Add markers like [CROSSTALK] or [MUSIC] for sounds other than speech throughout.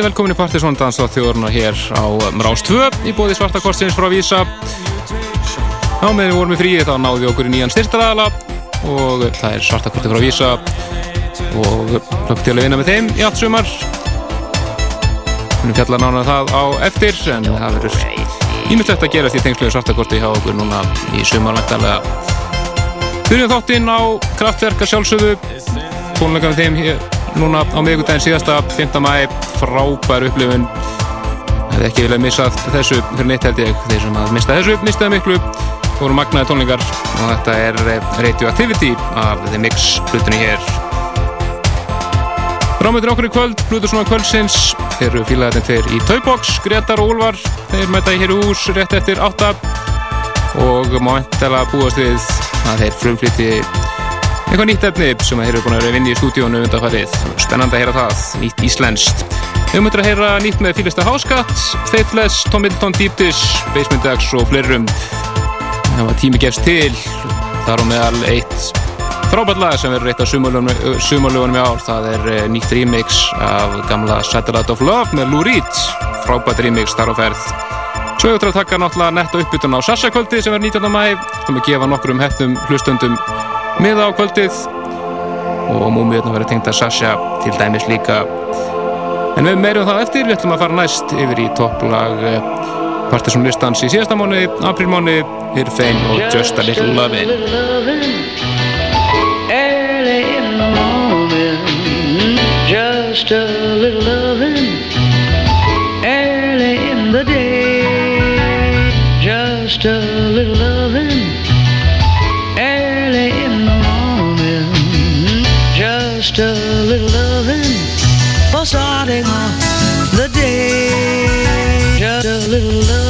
kvöldi, velkomin í Partiðsvondans á þjóðurna hér á Rás 2 í bóði Svartakorsins frá Vísa á meðan við vorum í fríi þá náðum við okkur í nýjan styrtaræðala og það er Svartakorti frá Vísa og hlökk til að vinna með þeim í allt sumar. Við erum fjallað nána það á eftir en það verður ímyndlegt að gerast í tengslu Svartakorti hjá okkur núna í sumarlægtalega Byrjum þáttinn á kraftverka sjálfsögðu. Tónleika með þeim hér núna á miðugundaginn síðasta 5. mæ, frábær upplifun. Það hefði ekki viljað missað þessu fyrir neitt held ég, þeir sem að mista þessu mistaði miklu, það voru magnaði tónleikar og þetta er eh, Radioactivity af The Mix hlutunni hér. Rámöður okkur í kvöld, svona kvöldsins. Þeir eru fílaðarinn þeir í Taubox Gretar og Úlvar, þeir mæta í hér hús rétt eftir 8 og má endala búast við að þeir frumfliti eitthvað nýtt efni sem þeir eru búin að vera vinni í stúdíónu undanfarið. Spennand að heyra það, nýtt íslenskt. Við höfum að heyra nýtt með Fílista Háskatt, Faithless, Tom Middleton, Deep Dish, Basement X og flerum. Það var tími gefst til, þar á meðal eitt frábært lag sem verður eitt af sumarlugunum í ár. Það er eh, nýtt remix af gamla Satellite of Love með Lou Reed. Frábært remix þar á ferð. Svo hefur við að taka náttúrulega nett á uppbytun á Sassa kvöldi sem er 19. mæ. Þú ætlum að gefa nokkrum hefnum hlustundum miða á kvöldið og múmiðurna verið tengt að Sasha til dæmis líka en við meirum það eftir, við ætlum að fara næst yfir í topplag eh, Partiðsson listans í síðasta mánu, aprilmánu Irfein og Just a Little Lovin' Early in the morning Just a little lovin' Early in the day. Just a little lovin' starting off the day. Just a little loving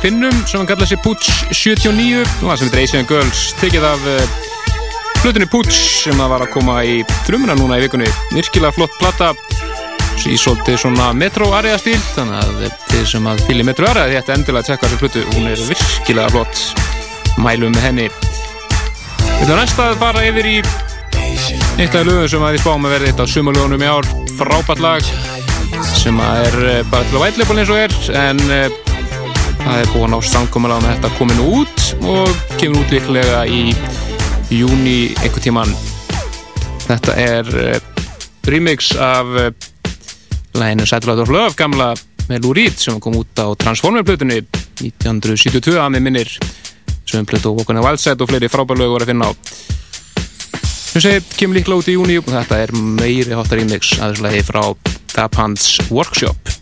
finnum sem hann kallaði sér Putsch 79 og það sem heitir Asian Girls tekið af flutunni Putsch sem það var að koma í drömmuna núna í vikunni. Virkilega flott platta í svolítið svona metro-area stíl þannig að þið sem að fylgja metro-area þetta endilega tjekka þessu hlutu, hún er virkilega flott. Mælum með henni. Við ætlum næst að fara yfir í eitt af lögum sem að við spáum að verði eitt af sumalögunum í ár. Frábært lag sem að er eh, bara til að vætleipal eins og er en uh, það er búin á samkomalega með þetta komin út og kemur út líklega í júni einhver tíman þetta er uh, remix af uh, læginu Satellite of Love gamla Lou Reed sem kom út á Transformer-plötunni 1972 að með minnir. Sem plötu og okkurna Wildside og fleiri frábærlögu var að finna á. Sem segir, kemur líklega út í júni og þetta er meiri hotar remix aðeins frá Tapans Workshop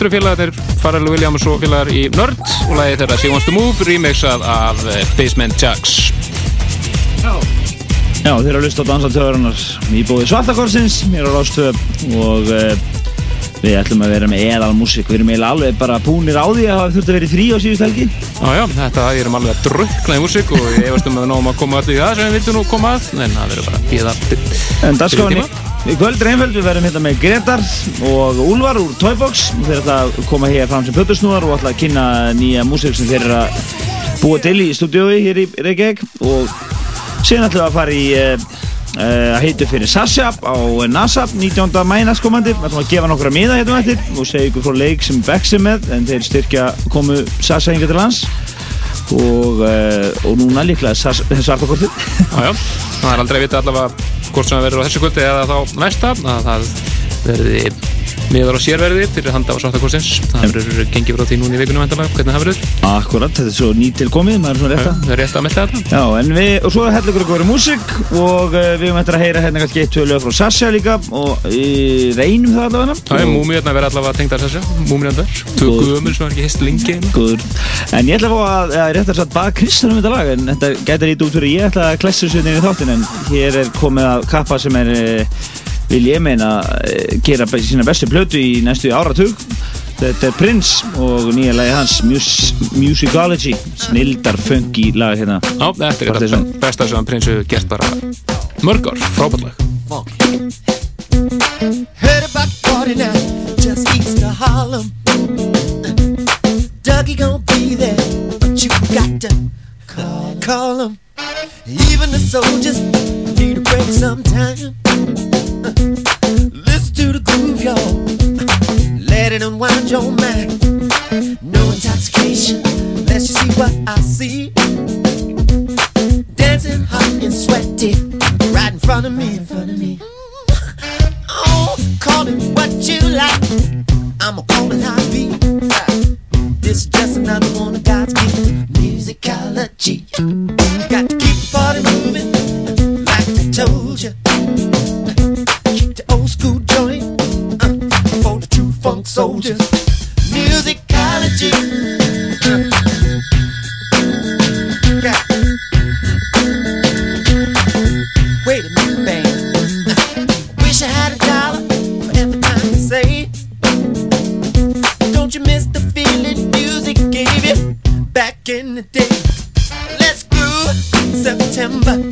Eru félagarnir Pharrell Williams og félagar í Nerd og lagið þeirra She Wants to Move remixað af eh, Basement Jaxx Já, þeir eru að lusta á dansatöðurinnar í bóði Svartakorsins, mér á Rástöð og uh, við ætlum að vera með eðal músík. Við erum eiginlega alveg bara búnir á því að hafa þurft að vera í frí á síðust helgi. Já, já, þetta, ég erum alveg að drukna í músík og ég efast um að við náum að koma allir í það sem við vildum nú koma að en það verður bara að býða En dagskráinni, í kvöld einföld, við verðum hérna með Gretar og Úlfar úr Toybox. Þeir ætla að koma hér fram sem pötusnúðar og ætla að kynna nýja músík sem þeir eru að búa til í stúdiói hér í Reykjavík og síðan við að fara í uh, uh, að heitu fyrir Sasha á NASAP 19. mæ næstkomandi við ætlum að gefa nokkra miða hérna eftir og segja ykkur frá leik sem Bex er með en þeir styrkja komu hinga til lands og, uh, og núna líklega já, það er aldrei vita allavega hvort sem það verður á þessu kvöldi eða þá næsta að það verði miðar á sérverði fyrir handa á svartakorsins það verður gengið frá því núna í vikunum endalega hvernig það verður? Akkurat, þetta er svo nýtil komið, maður er svona rétt að Það er rétt að melda þetta. Já, en við, og svo heldur ykkur að vera músík og uh, við höfum eftir að heyra hérna kannski eitt tvö lög frá Sasha líka og uh, reynum það allavega. Það er múmiðarna að vera allavega tengdar þessu múmiðarnar, tvö Góð. guðumur sem var ekki hist lengi. Hérna. En ég ætla að fá að, rétt að baka Kristján um þetta lag en þetta gæti lítið út fyrir ég ætla að klessa vil ég meina uh, gera sína bestu plötu í næstu áratug Þetta er Prince og nýja lagi hans Mus Musicology snildar funky lag hérna Já, þetta er þetta besta sem hann prinsu gert bara mörg ár, frábært lag Heard about the party now, just east of Harlem. Dougie gon' be there, but you got to call, call him. Even the soldiers need a break sometime. Listen to the groove, y'all. Let it unwind your mind. No intoxication, unless you see what I see. Dancing hot and sweaty, right in front of me, in front of me. Oh, call it what you like. I'ma call it how it be. This is just another one of God's gifts. Musicology. Got to keep the party moving, soldiers. Musicology. Yeah. Wait a minute, babe. [LAUGHS] Wish I had a dollar for every time you say. Don't you miss the feeling music gave you back in the day? Let's groove September.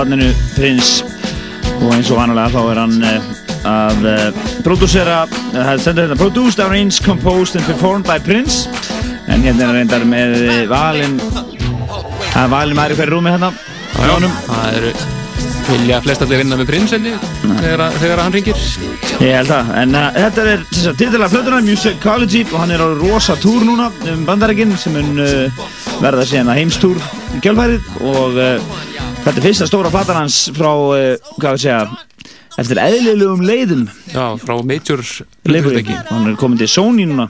Undrabarninu Prins og eins og vanalega þá er hann uh, að uh, prodúsera, það uh, stendur hérna Produced, Arranged, Composed and Performed by Prince. En hérna er hann reyndar með valin það er valin maður í hverju rúmi hérna Það eru vilja flest allir vinna með heldur þegar, þegar hann ringir Ég held það, en þetta er titilega flötuna, Musicology og hann er á rosa túr núna um bandarækinn sem mun uh, verða síðan að heimstúr í kjálfærið og þetta er fyrsta stóra platan hans frá, uh, hvað við segja, eftir eðlilegum leiðum Já, frá Major leifurleiki. Hann er komin til Sony núna,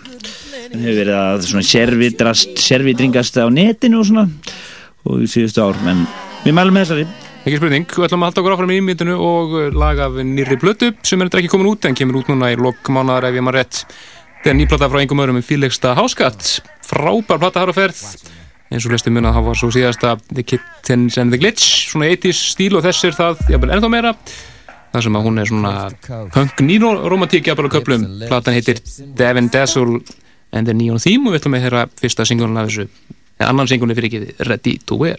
hann hefur verið að servitringast á netinu og svona og í síðustu ár, menn við mælum með þessari. Ekki spurning, við ætlum að halda okkur áfram í myndinu og uh, lag af nýrri blötu sem er ekki komin út en kemur út núna í lokmánaðar ef ég maður rétt. Þetta er nýplata frá einhverjum öðrum með fílegsta háskatt. Frábær plata har á ferð. Eins og flesti mun að það var svo síðasta The Kittens and the Glitch, svona 80s stíl og þess er það jafnvel ennþá meira. Það sem að hún er svona punk nýromantík jafnvel á köplum. Platan heitir Devin Dazzle and the Neon Theme og við ætlum að heyra fyrsta singulun af þessu, eða annan singulun fyrir ekki, Ready to Wear.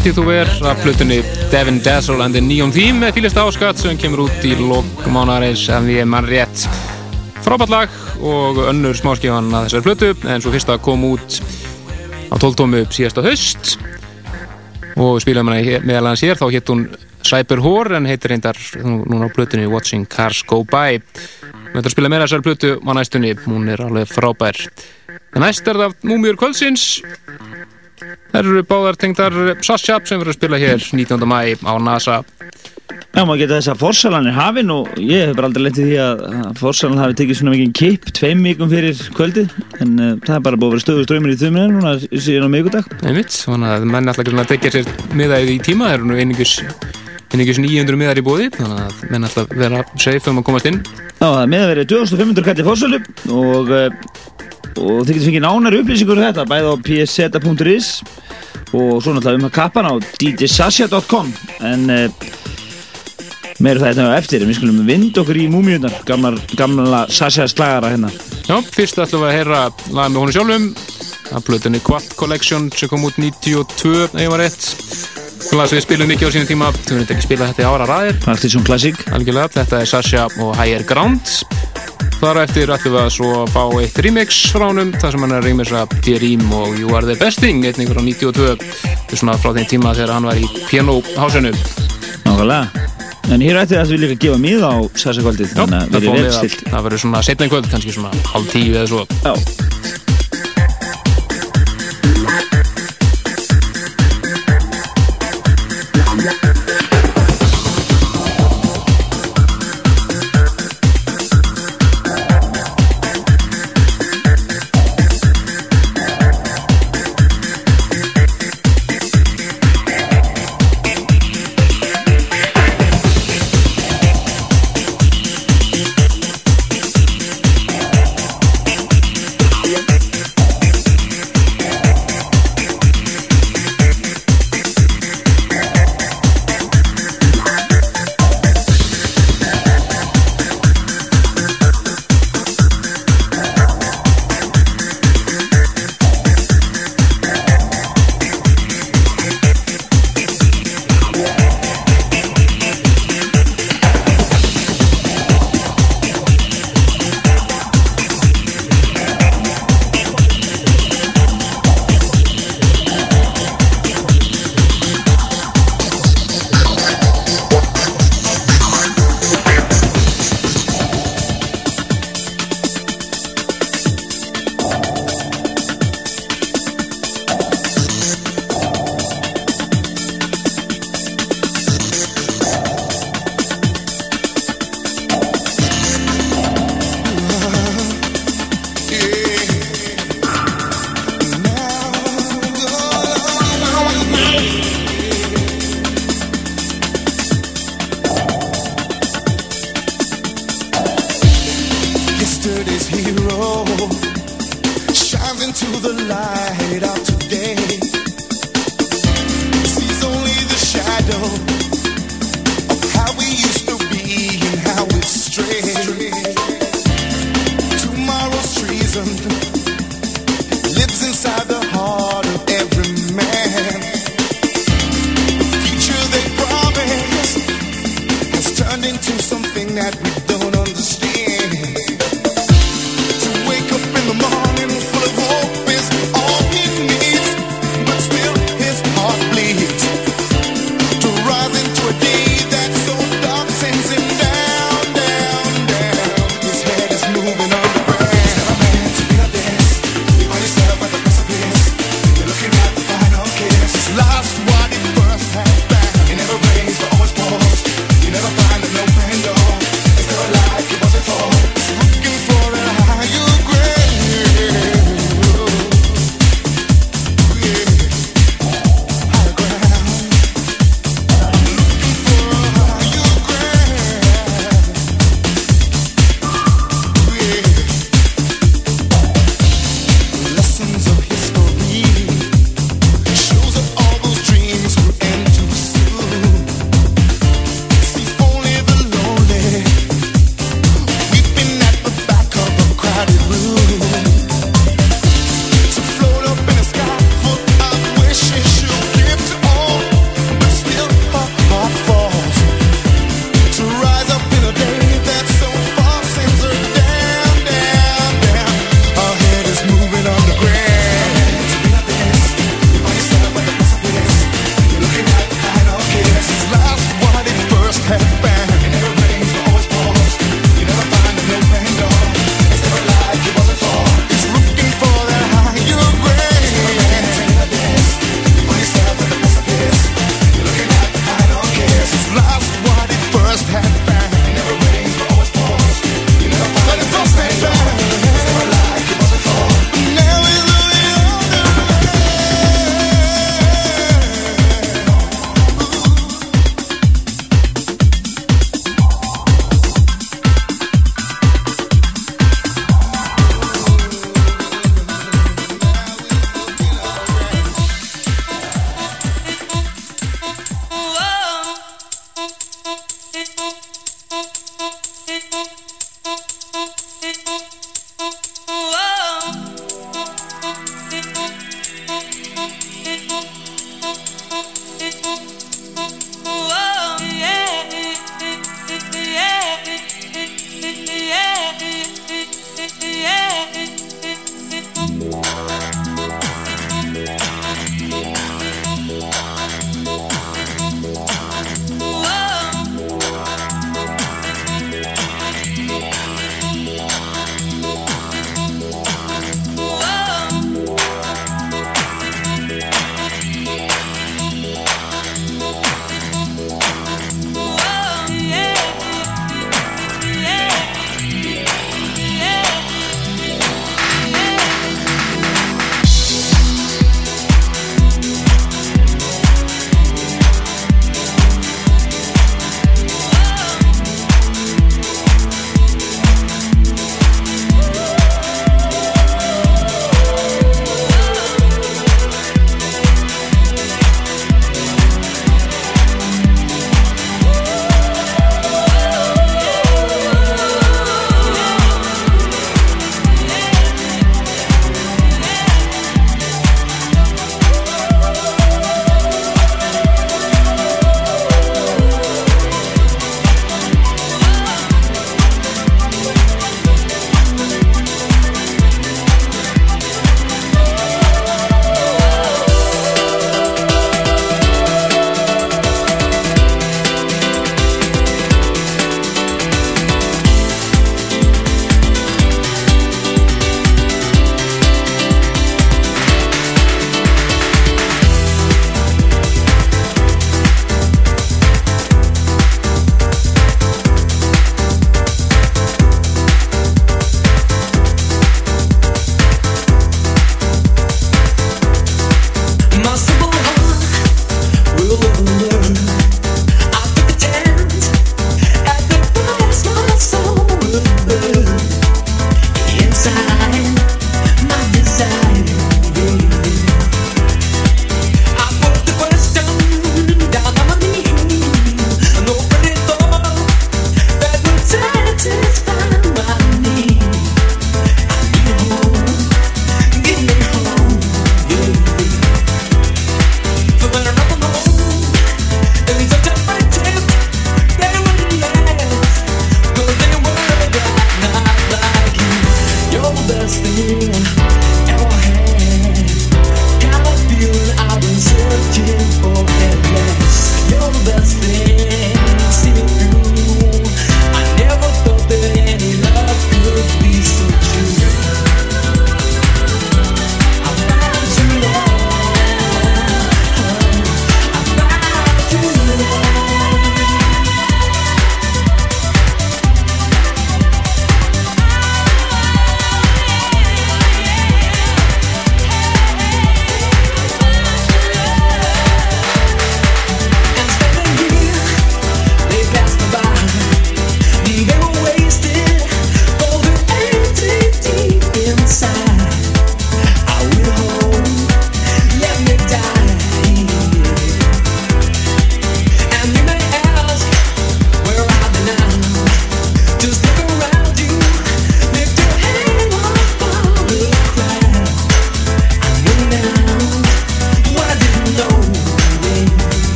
Ready to Wear af flutunni Devin Dazzle and the Neon Theme með fýlista áskatt sem kemur út í lokmánareins ef ég mann rétt. Frábært lag og önnur smáskifan að þessari flutu en svo fyrsta kom út á 12 tómu síðasta höst og spilaðum hana meðal hans hér þá hétt hún Cyber Whore en heitir reyndar núna á flutunni Watching Cars Go By. Við ætlum að spila meira þessari flutu á næstunni, hún er alveg frábær. En næst er það Múmiur Kvöldsins Það eru báðar tengdar Sasha sem verður að spila hér 19. mæ á NASA. Já, maður geta þess að fórsalan er hafinn og ég hef bara aldrei lendið því að fórsalan hafi tekið svona mikið kipp tveim mikum fyrir kvöldið en uh, það er bara búið að vera stöður ströymur í þumina núna síðan á mikudag Einmitt, þannig að menn alltaf að tekja sér miðaðið í tíma, það eru nú einingis einingis 900 miðar í bóði þannig að menn alltaf vera safe um að komast inn. Já, það er miða verið 2500 kalli fórsalu og uh, og þið getur fengið nánar upplýsingur um þetta bæði á psz.is og svo náttúrulega um að kappan á djsasja.com en uh, meira það þetta eftir. En við skulum vind okkur í múmiunar gamla, gamla Sasja slagara hérna. Já, fyrst ætlum við að heyra lag með honu sjálfum. Að blöðinni Quad Collection sem kom út 92 ef ég var rétt. Lag sem við spilum mikið á sínum tíma. Við höfum ekki spilað þetta í ára ræðir Partition Classic. Algjörlega, þetta er Sasja og Higher Ground Þar eftir ætlum við að svo fá eitt remix frá húnum, þar sem hann er að remixa D-Ream og You Are The Best Thing, einnig frá 92, svona frá þeim tíma þegar hann var í pianohásinu. Nákvæmlega. En hér ætti það að við líka gefa mið á Sasakvöldið, þannig að við erum vel stilt. Það verður svona setna í kvöld, kannski svona halv tíu eða svo. Já.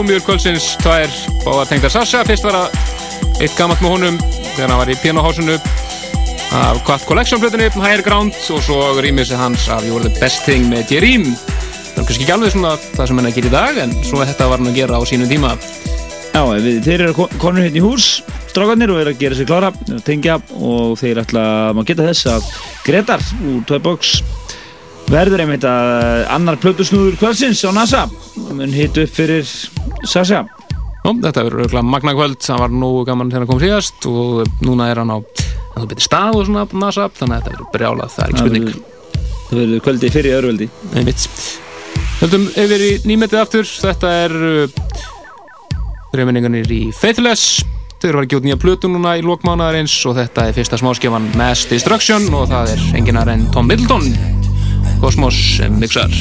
Múmiður kvöldsins tvær báðar tengda Sasha. Fyrst var að eitt gammalt með honum þegar hann var í pianohásunu af Quat Collection flutunni Higher Ground og svo rýmisið hans af You're the Best Thing með Jerim það er kannski ekki alveg svona það sem henni að gera í dag en svo þetta var hann að gera á sínum tíma. Já, við, þeir eru konur hérna í hús strákarnir og eru að gera sér klára að tengja og þeir ætla að maður geta þess að Gretar úr Toybox verður einmitt að annar plötusnúður kvöldsins á NASA. Mun hitu upp fyrir Sasha. Jó, þetta verður auðvitað magna kvöld það var nú gaman þegar hann kom síðast og núna er hann á hann betur stað og svona NASA þannig að þetta verður brjálað, það er ekki spurning. Það verður kvöldi fyrir öðruveldi einmitt. Höldum yfir í nýmetið aftur þetta er reyminningarnir í Faithless. Þeir eru að gjóta nýja plötu núna í lókmánaðarins og þetta er fyrsta smáskefan Mass Destruction og það er enginar en Tom Middleton. Cosmos Mixar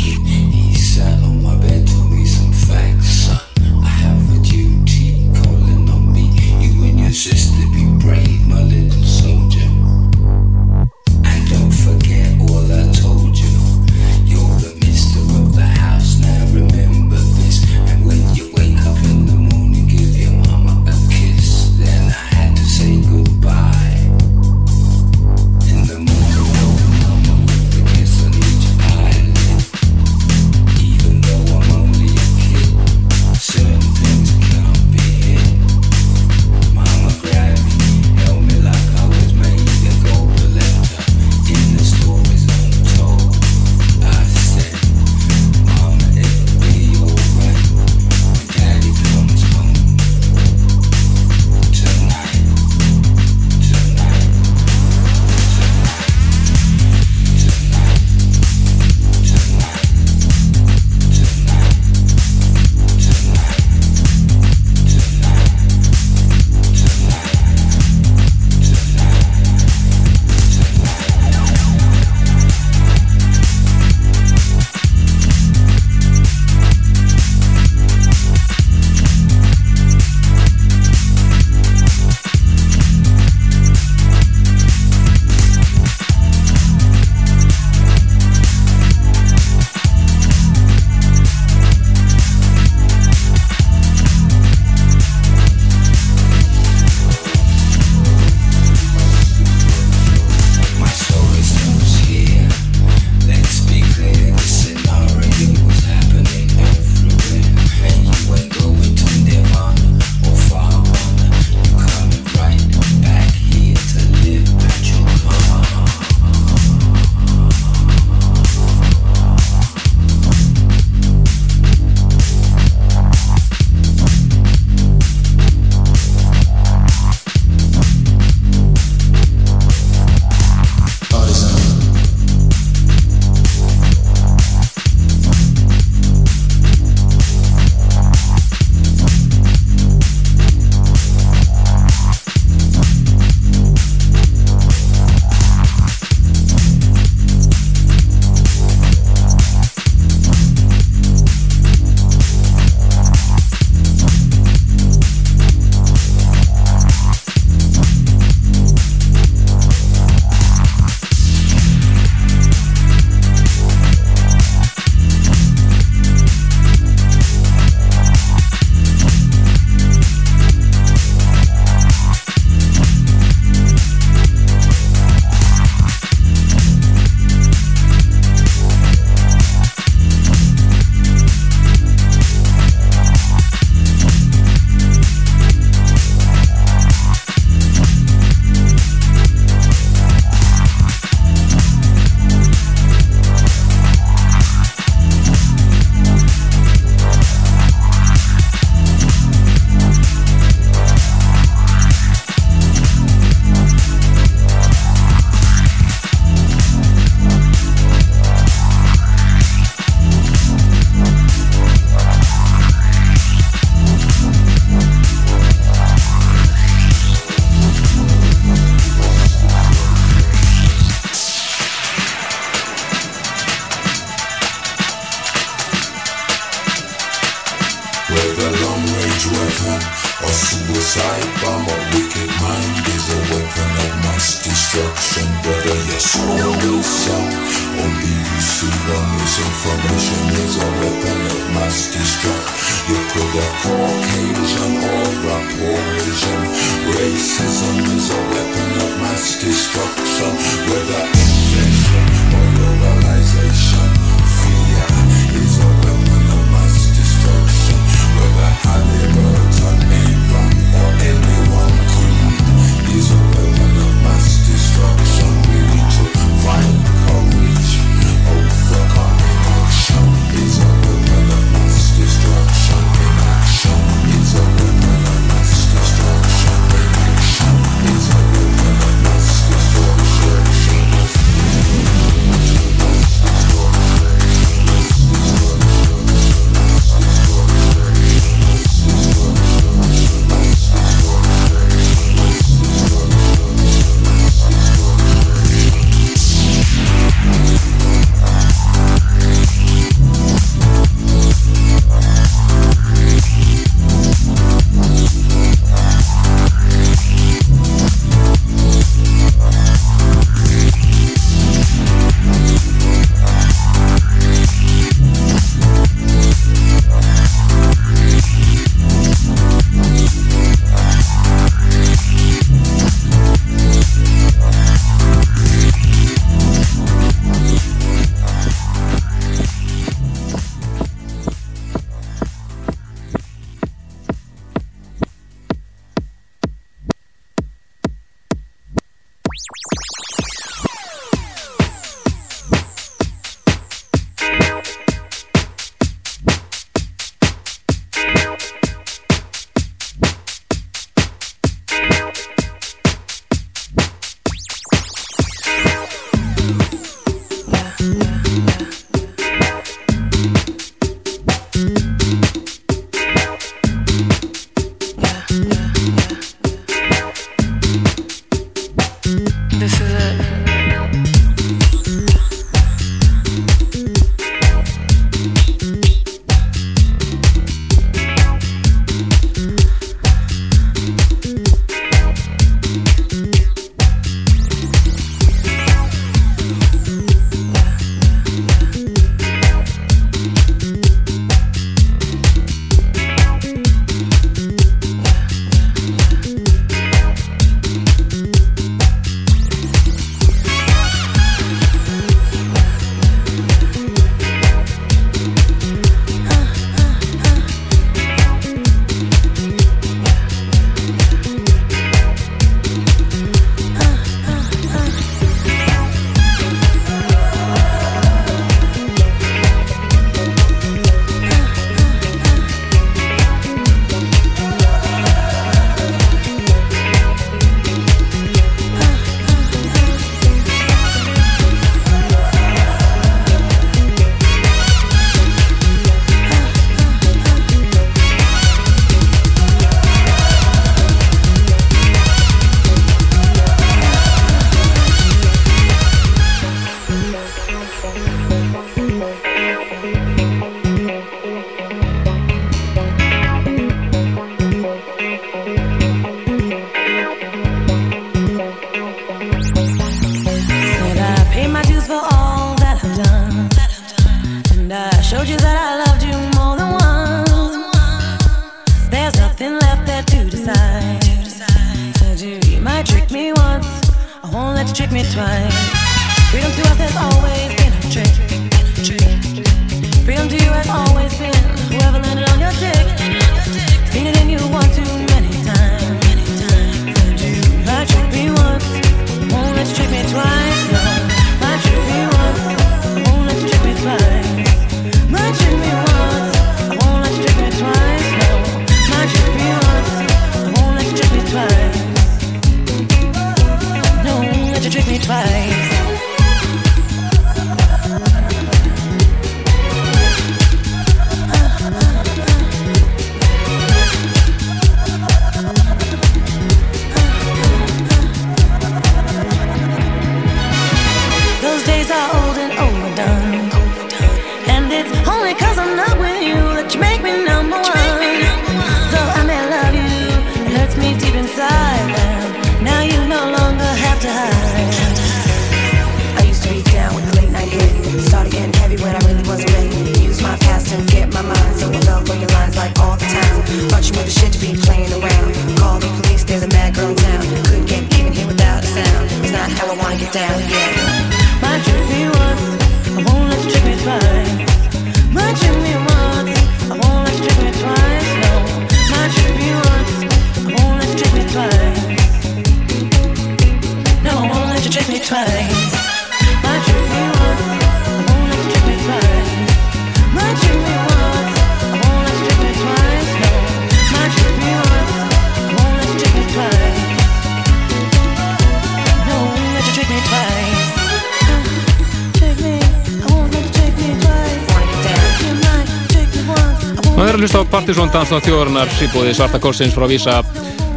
hlusta á Partizón Dansnátt þjóðarinnar í bóði Svarta Korsins frá Vísa.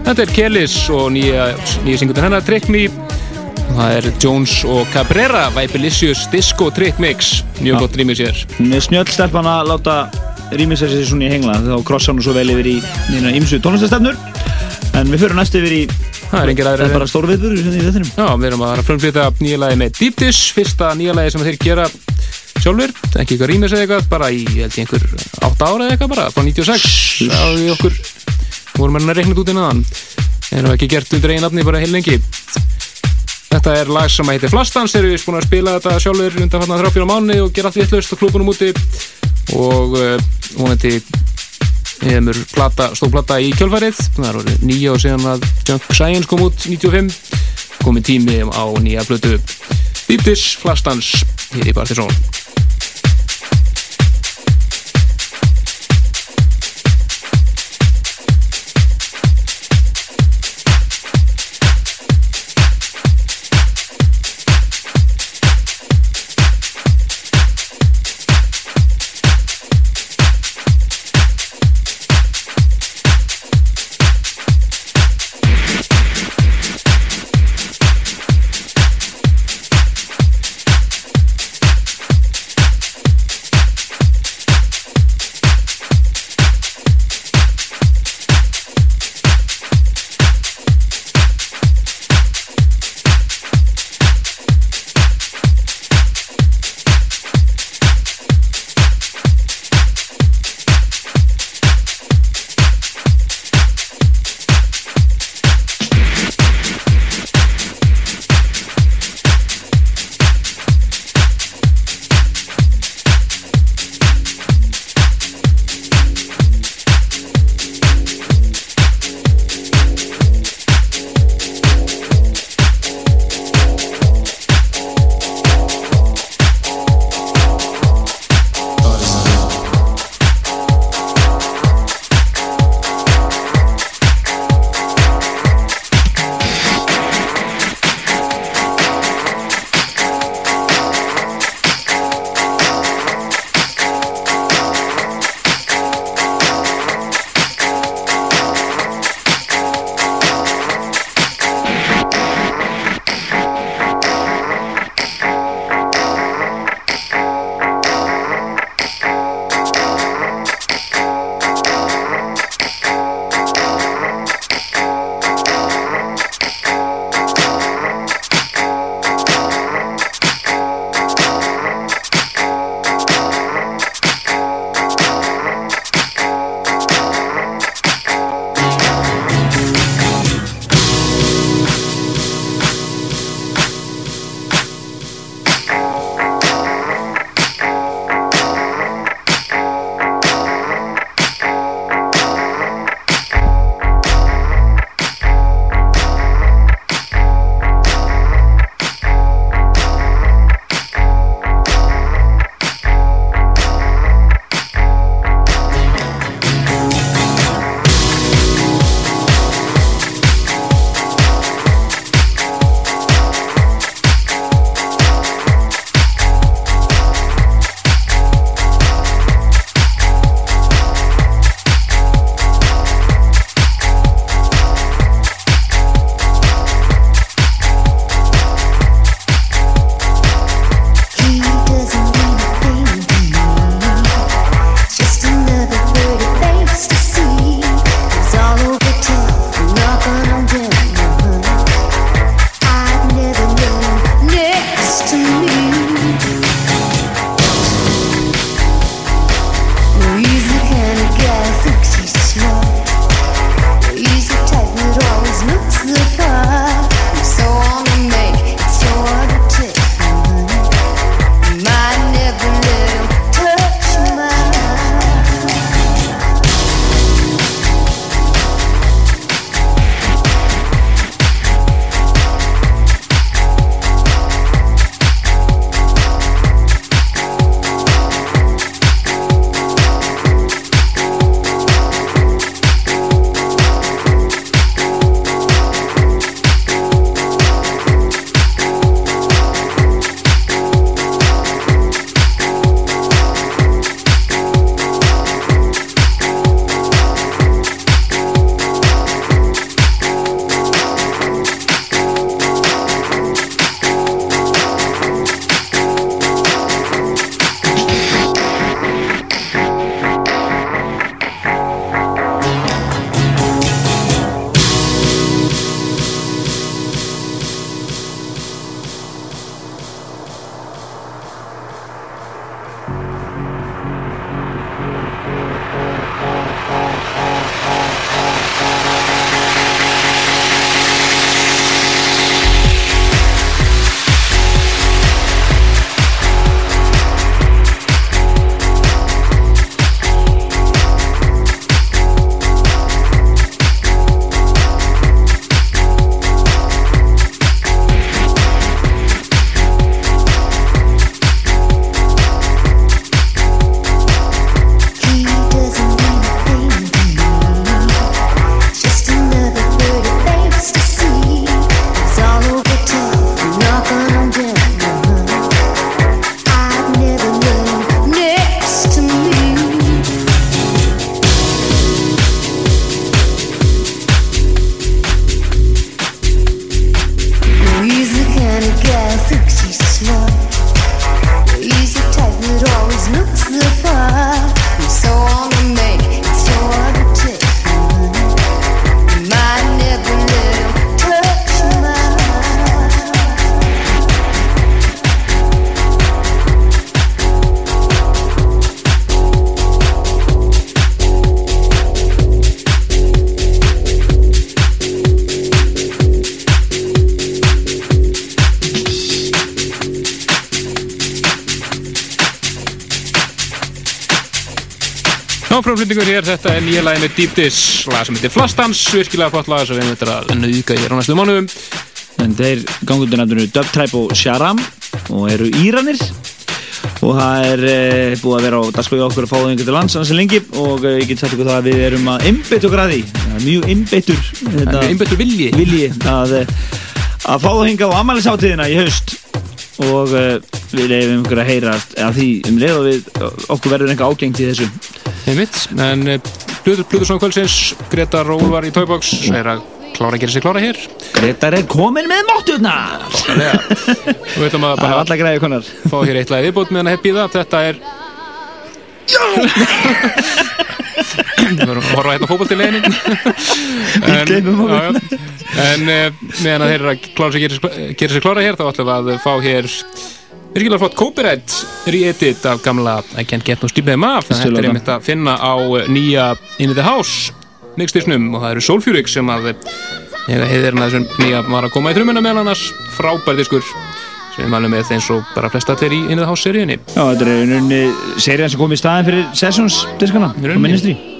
Þetta er Kellis og nýja, nýja syngutin hennar Trick Me. Það er Jones og Cabrera, Vibelicious Disco Trick Mix. Mjög gott rýmið sér. Snjöll stelpan að láta rýmisa sér svona í hengla þá krossa hún svo vel yfir í nýna ymsu tónlistastefnur en við fyrir næst yfir í Það er engir aðrir það er bara stórviður í þettinum Já, við erum að frumflýta nýja lagi með Deep Dish, fyrsta nýja lagi sem þeir gera sjálfur, ekki eitthvað rýmis eða eitthvað, bara í, einhver 8 ára eða eitthvað bara, frá 96, þá við okkur vorum hérna reiknað út innan. En það ekki gert undir eigin nafni bara heil lengi. Þetta er lag sem heitir Flastans, erum við búin að spila þetta sjálfur undan þarna þrjá fjóra mánu og gera allt vittlust á klúbunum úti. Og uh, vonandi hefur plata, stóð plata í kjölfærið það er orðið nýja og síðan að Junk Science kom út 95 komið tími á nýja plötu. Deep Dish Flastans hér í Partizón hér, þetta er nýja lagi með Deep Dish, lag sem heitir Flastans, virkilega flott lag sem við erum að nauðga hér á næstu mánuðum. En þeir gangundur nefnir Dub Tribe og Sharam og eru Íranir og það er e, búið að vera á dagskói okkur að fá það einhvern til lands annars en lengi og e, ég get sagt ykkur það að við erum að einbytt okkur að því er mjög einbyttur Það er einbyttur vilji. vilji að, e, að fá það hinga á amalisáttíðina í haust og e, við leifum ykkur að heyra að því um leið og við okkur verður einhver ágengt í þessu Einmitt, en Plutur, Plutur svona kvöldsins, Gretar og Úlfar í Toybox er að klára að gera sér klára hér. Gretar er komin með mótturnar [LAUGHS] Við ætlum að bara greiði konar fá hér eitt lagi viðbót meðan að hef býða. Þetta er... Við verðum að horfa hérna á fótballtileginin. [LAUGHS] gleymum okkur. En uh, meðan að þeir eru að klára sér klára hér, þá ætlum við að fá hér virkilega flott copyright re-edit af gamla I Can't Get No Sleep Them Off. Þetta er einmitt að finna á eh, nýja In The House mixdisnum og það eru Soulfuryk sem að ég heiðir hérna þessum nýja var að koma í trumuna meðal annars frábær diskur sem við mælum með eins og bara flest allir í In The House seríunni. Já, þetta er veginn serían sem kom í staðin fyrir Sessions diskana á rauninni.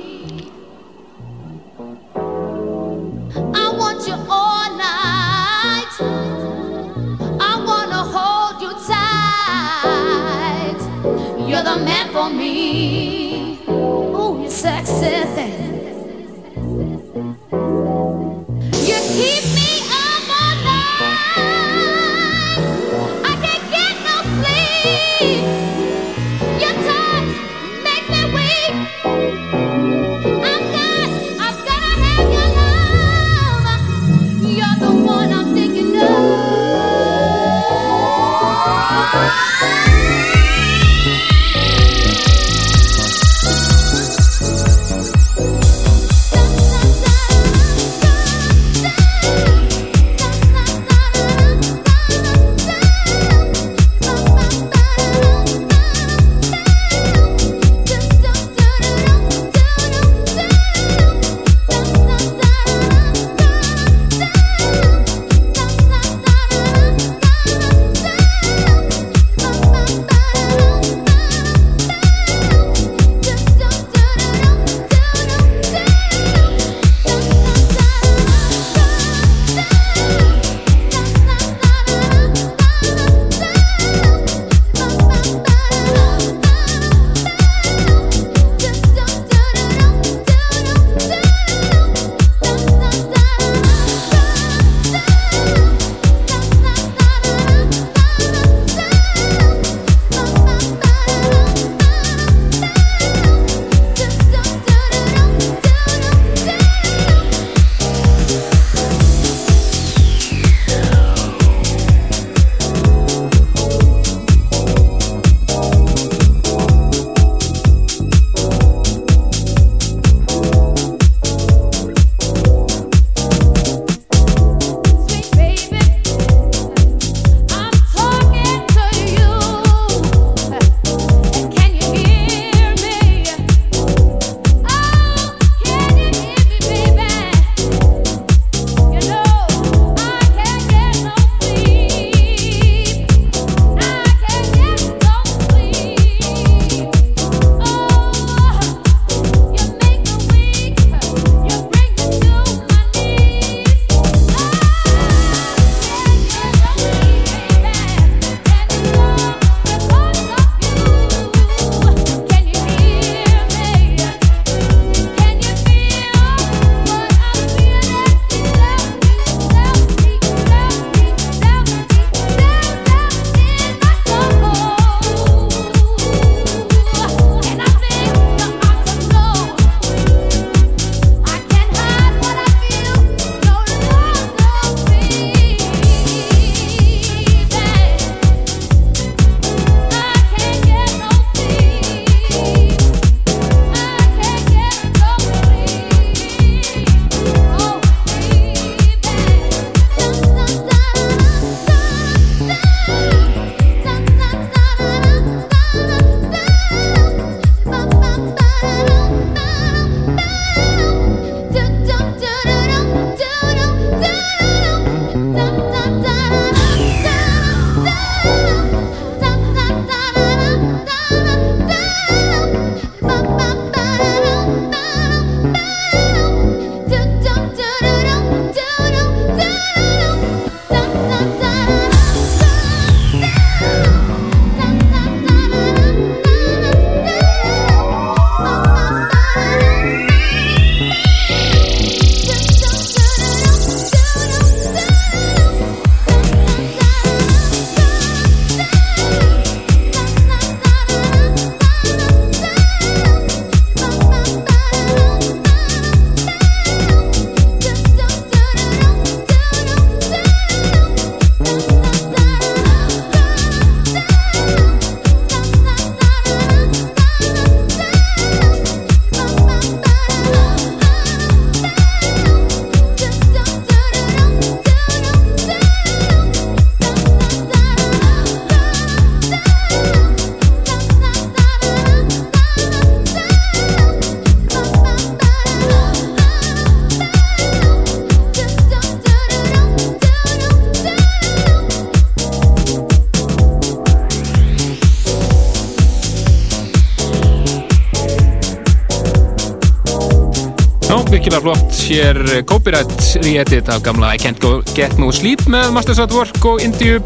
Hér copyright re-edit af gamla I Can't Go Get No Sleep með Masters at Work og Indiu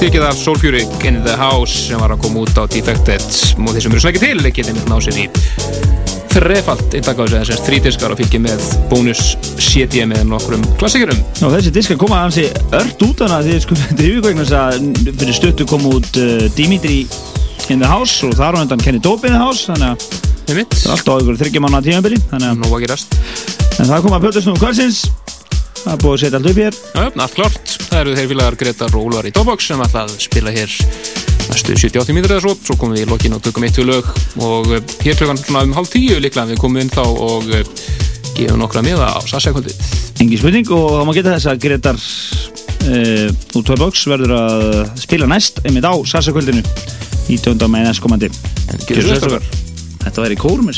tekið af Soul Fury In The House sem var að koma út á Defected. Og þeir sem eru snakið til getið mitt ná sér í þrefald eintak á þessu þessast þrídiskar og fylgið með bónus CD með nokkrum klassikurum Og þessi diska koma hansi ört út hana því sko þetta er yfirkvægna þess að fyrir stuttu kom út uh, Dimitri in the House og þar á undan Kenny Dope in the House þannig að það er alltaf á ykkur þryggja manna tímabili þannig að að en það kom að Pötusnum kvöldsins það er búið að setja allt upp hér já, allt klárt. Það eru þeir félagar Gretar og Úlfar í Dóbox sem að spila hér næstu 70-80 mínútur eða svo. Svo komum við í lokin og tökum eitt við lög og eh, hér klukkan svona um hálf tíu líklega við komum inn þá og eh, gefum nokkra miða á Sassekvöldið. Engi spurning og það má geta þess að Gretar uh, úr Toybox verður að spila næst einmitt á Sassakvöldinu í svo vel, strákar. Þetta væri kórum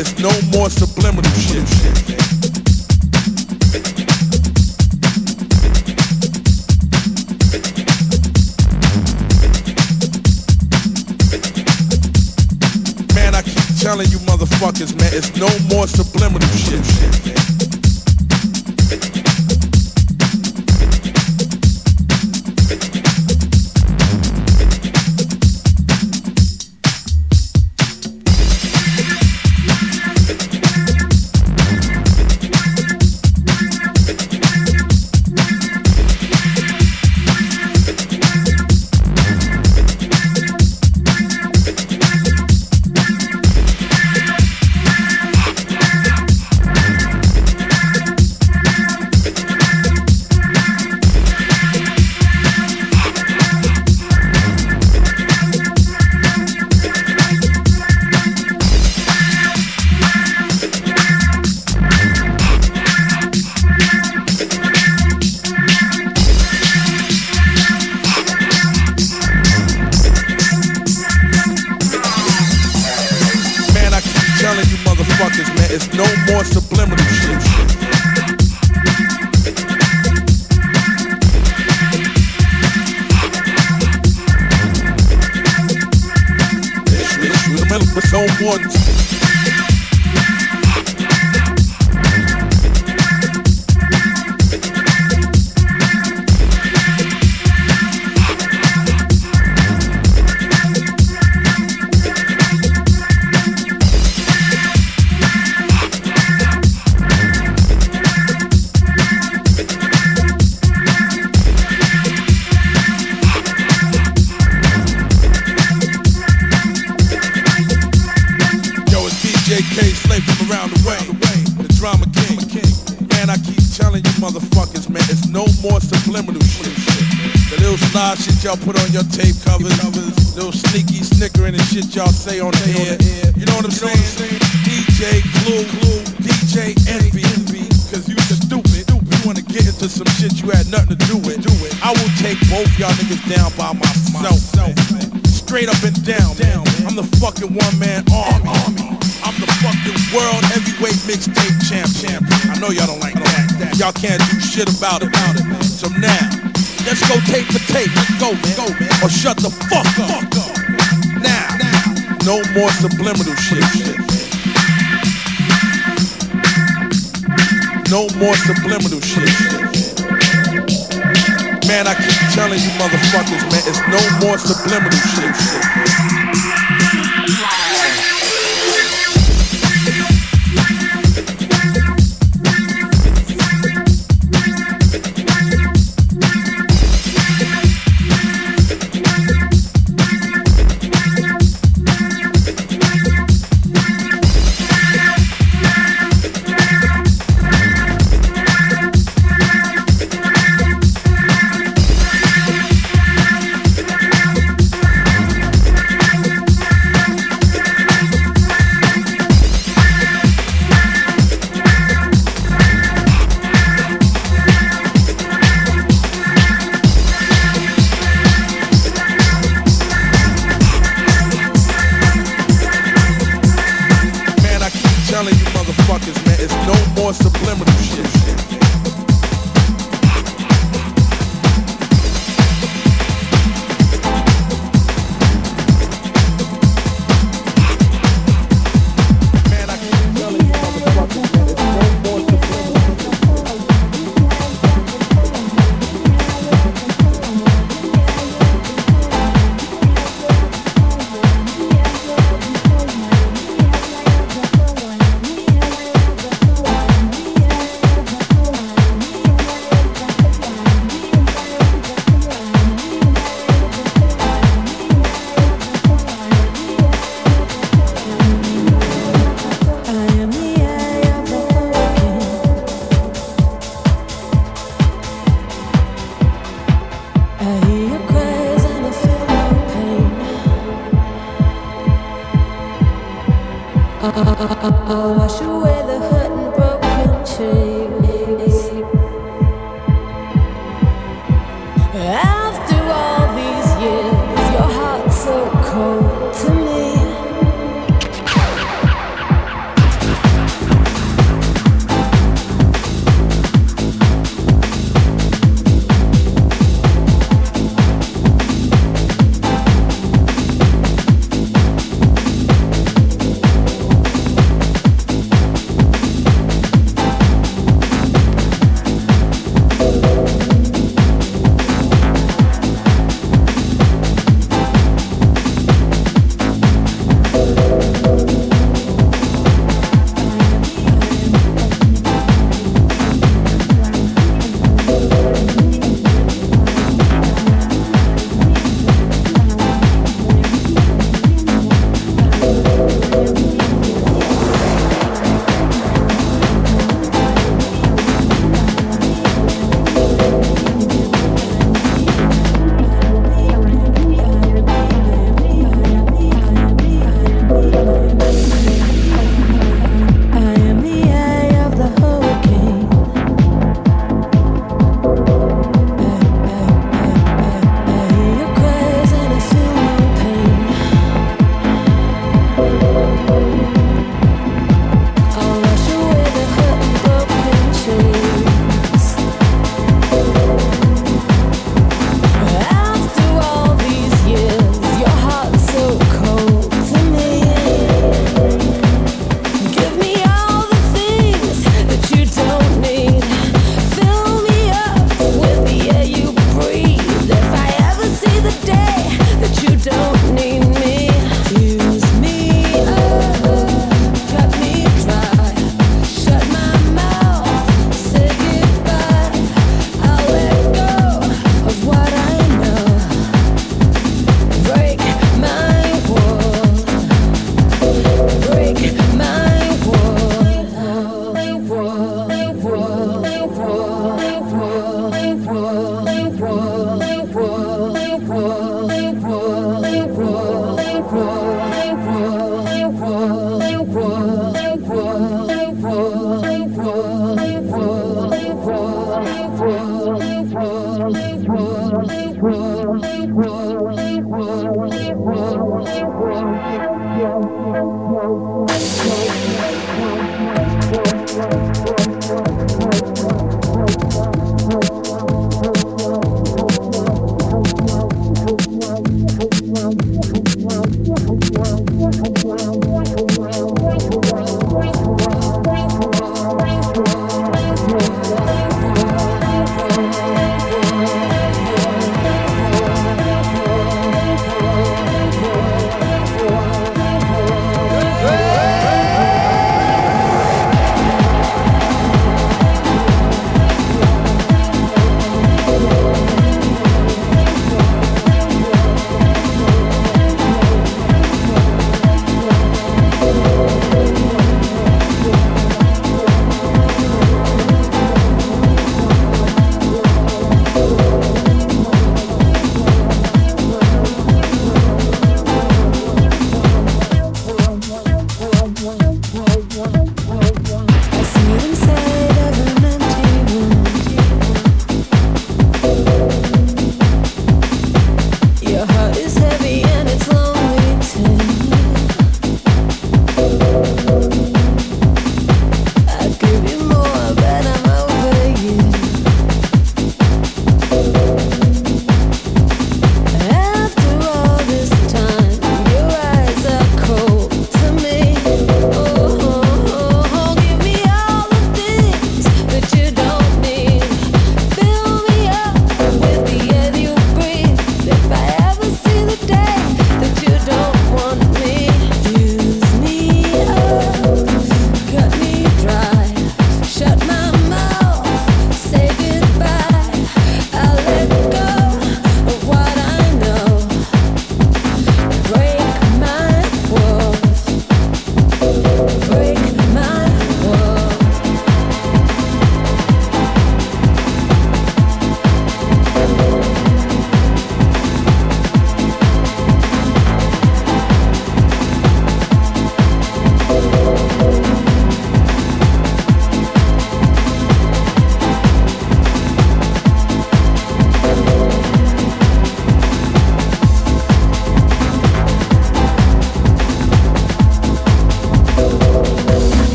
it's no more subliminal shit. Man, I keep telling you motherfuckers, man, it's no more subliminal say on the air. You know what I'm saying? DJ Clue, DJ Envy, cause you stupid. You wanna get into some shit you had nothing to do with. it. I will take both y'all niggas down by myself. Straight up and down, man. I'm the fucking one man army. I'm the fucking world heavyweight mixtape champ. champ. I know y'all don't like that. Y'all can't do shit about it. So now, let's go tape for tape. Let's. Go, man. Or shut the fuck up. More subliminal shit. No more subliminal shit. Man, I keep telling you motherfuckers, man, it's no more subliminal shit.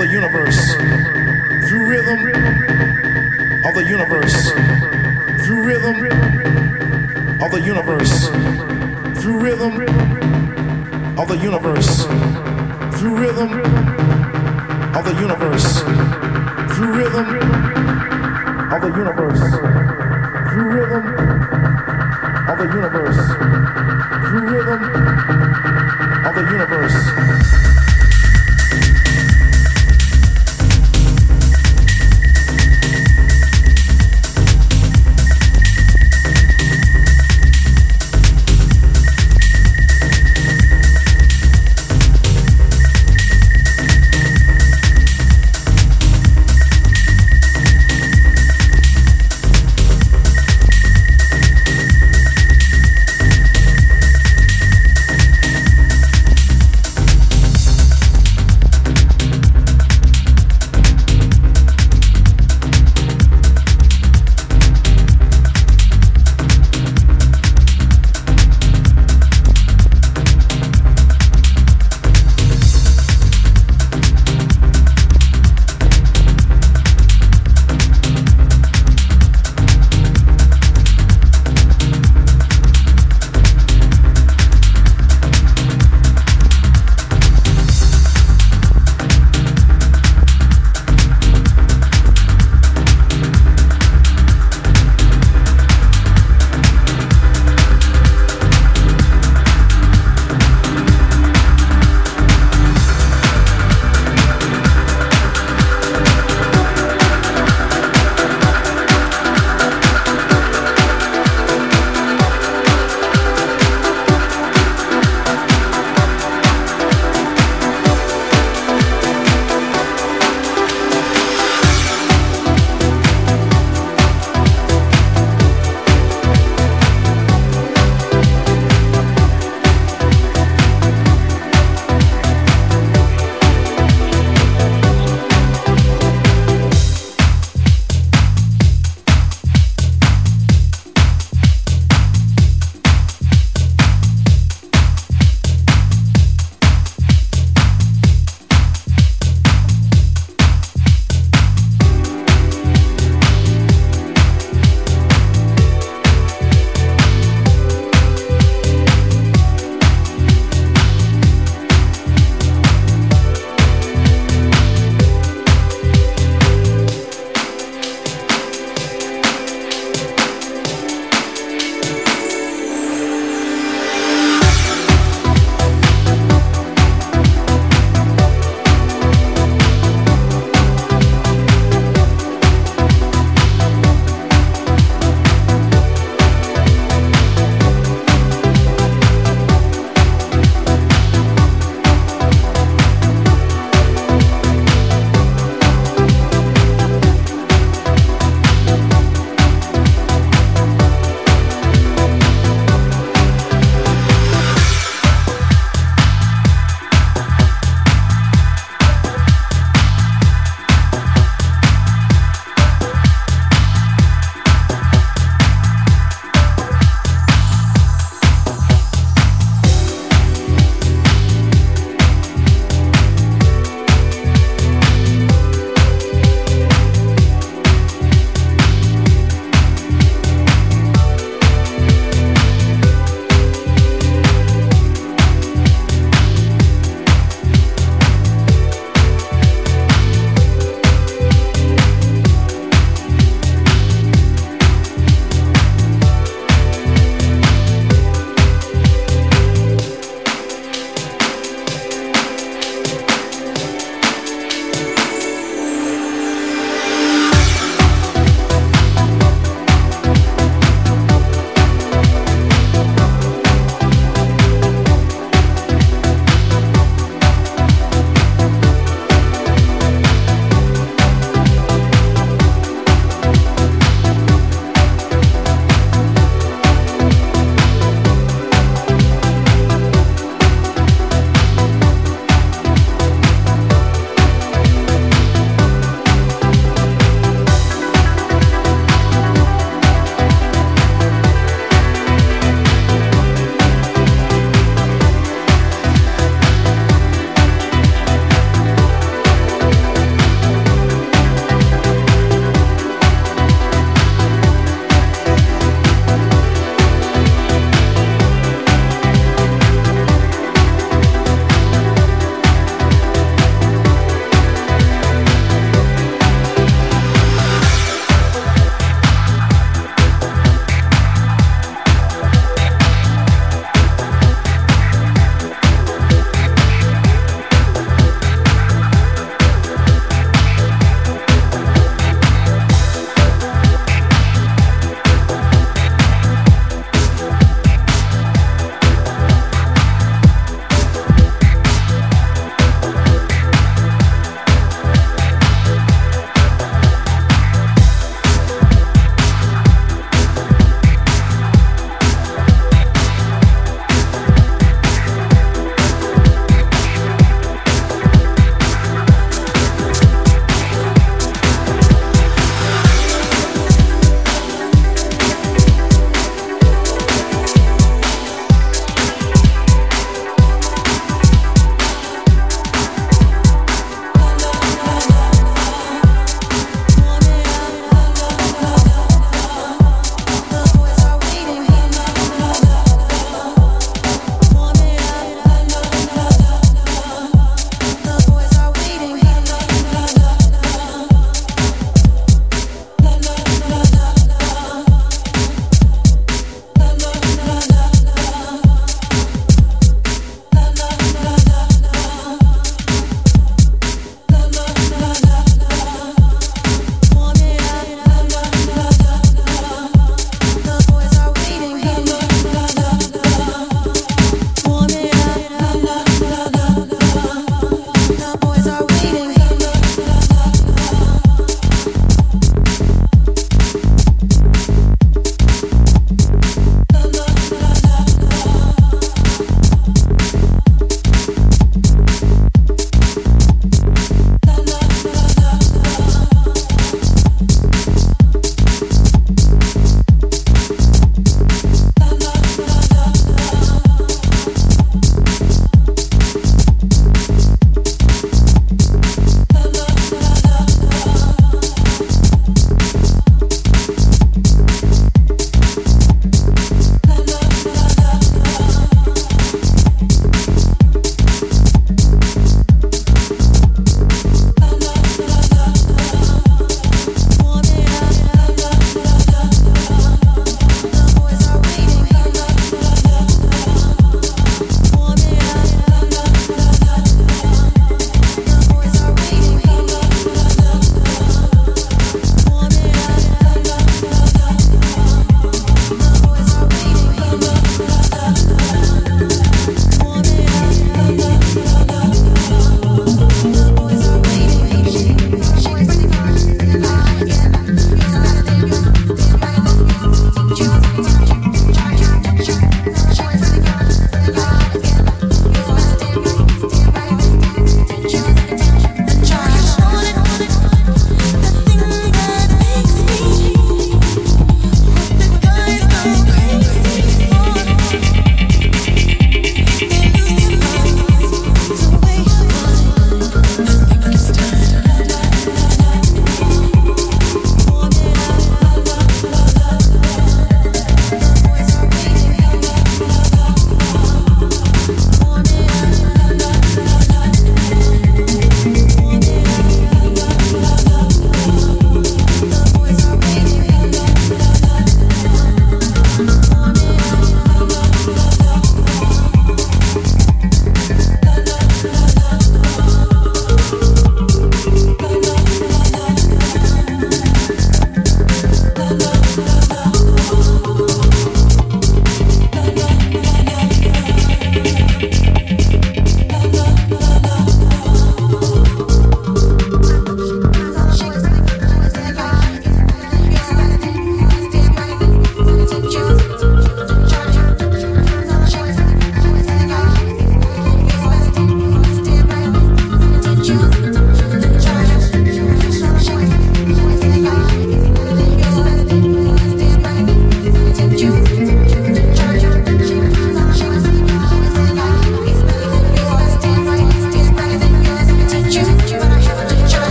The universe. Through rhythm of the universe. Through rhythm of the universe. Through rhythm of the universe. Through rhythm of the universe. Through rhythm of the universe. Through rhythm of the universe.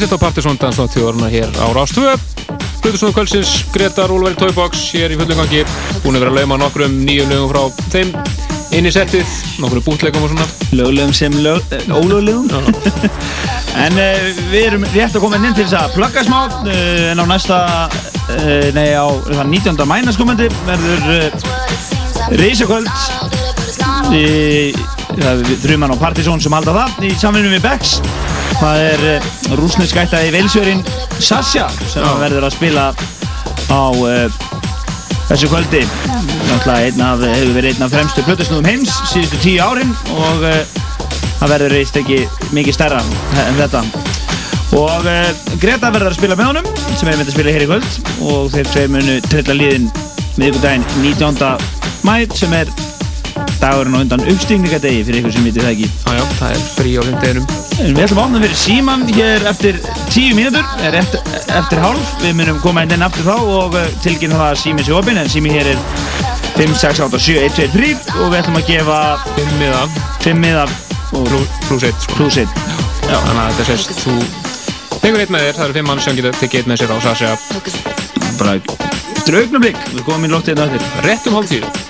Sitt á Partiðsson dansnáttíðurna hér á Rástvö Plutusnúðu kvöldsins, Gretar, Úlfari Tóibox hér í fullum gangi. Búin að vera að lauma nokkrum nýjum lögum frá þeim. Inn í settið, nokkrum bútlegum og svona. Löglegum sem lög, eh, ólöglegum. [LAUGHS] En uh, við erum rétt að koma inn til þess að plugga smá uh, En á næsta, uh, nei á það 19. mænaskomandi verður Reysakvöld er þrjumann og Partizón sem halda það í samvinnum við Becks það er uh, rúsneskætta í Veilsjörin Sasha sem Já. verður að spila á uh, þessu kvöldi af, hefur verið einn af fremstu plötusnúðum heims síðustu tíu árin og uh, það verður reist ekki mikið stærra en þetta og uh, Greta verður að spila með honum sem er myndið að spila hér í kvöld og þeir tveir munu trilla líðin miðvikudaginn 19. mæ sem er dagurinn á undan uppstigningadegi fyrir ykkur sem vitið það ekki Jájá, það er frí á hundeginum við ætlum að opna fyrir síman hér eftir 10 mínútur, er eftir, eftir hálf. Við munum koma inn inn aftur þá og uh, tilkynna það að sími sé opinn en sími hér er 5, 6, 8, 7, 1, 2, 3 og við ætlum að gefa 5 miða. 5 miða. Og pluss 1 sko. plus 1 Þannig að þetta sést, þú. Tekur eitt með þér, það eru 5 mann sem getur tekið eitt með sér á Sasha bara eftir augnablík, við komum í lóttið þetta eftir. Rétt um hálf tíu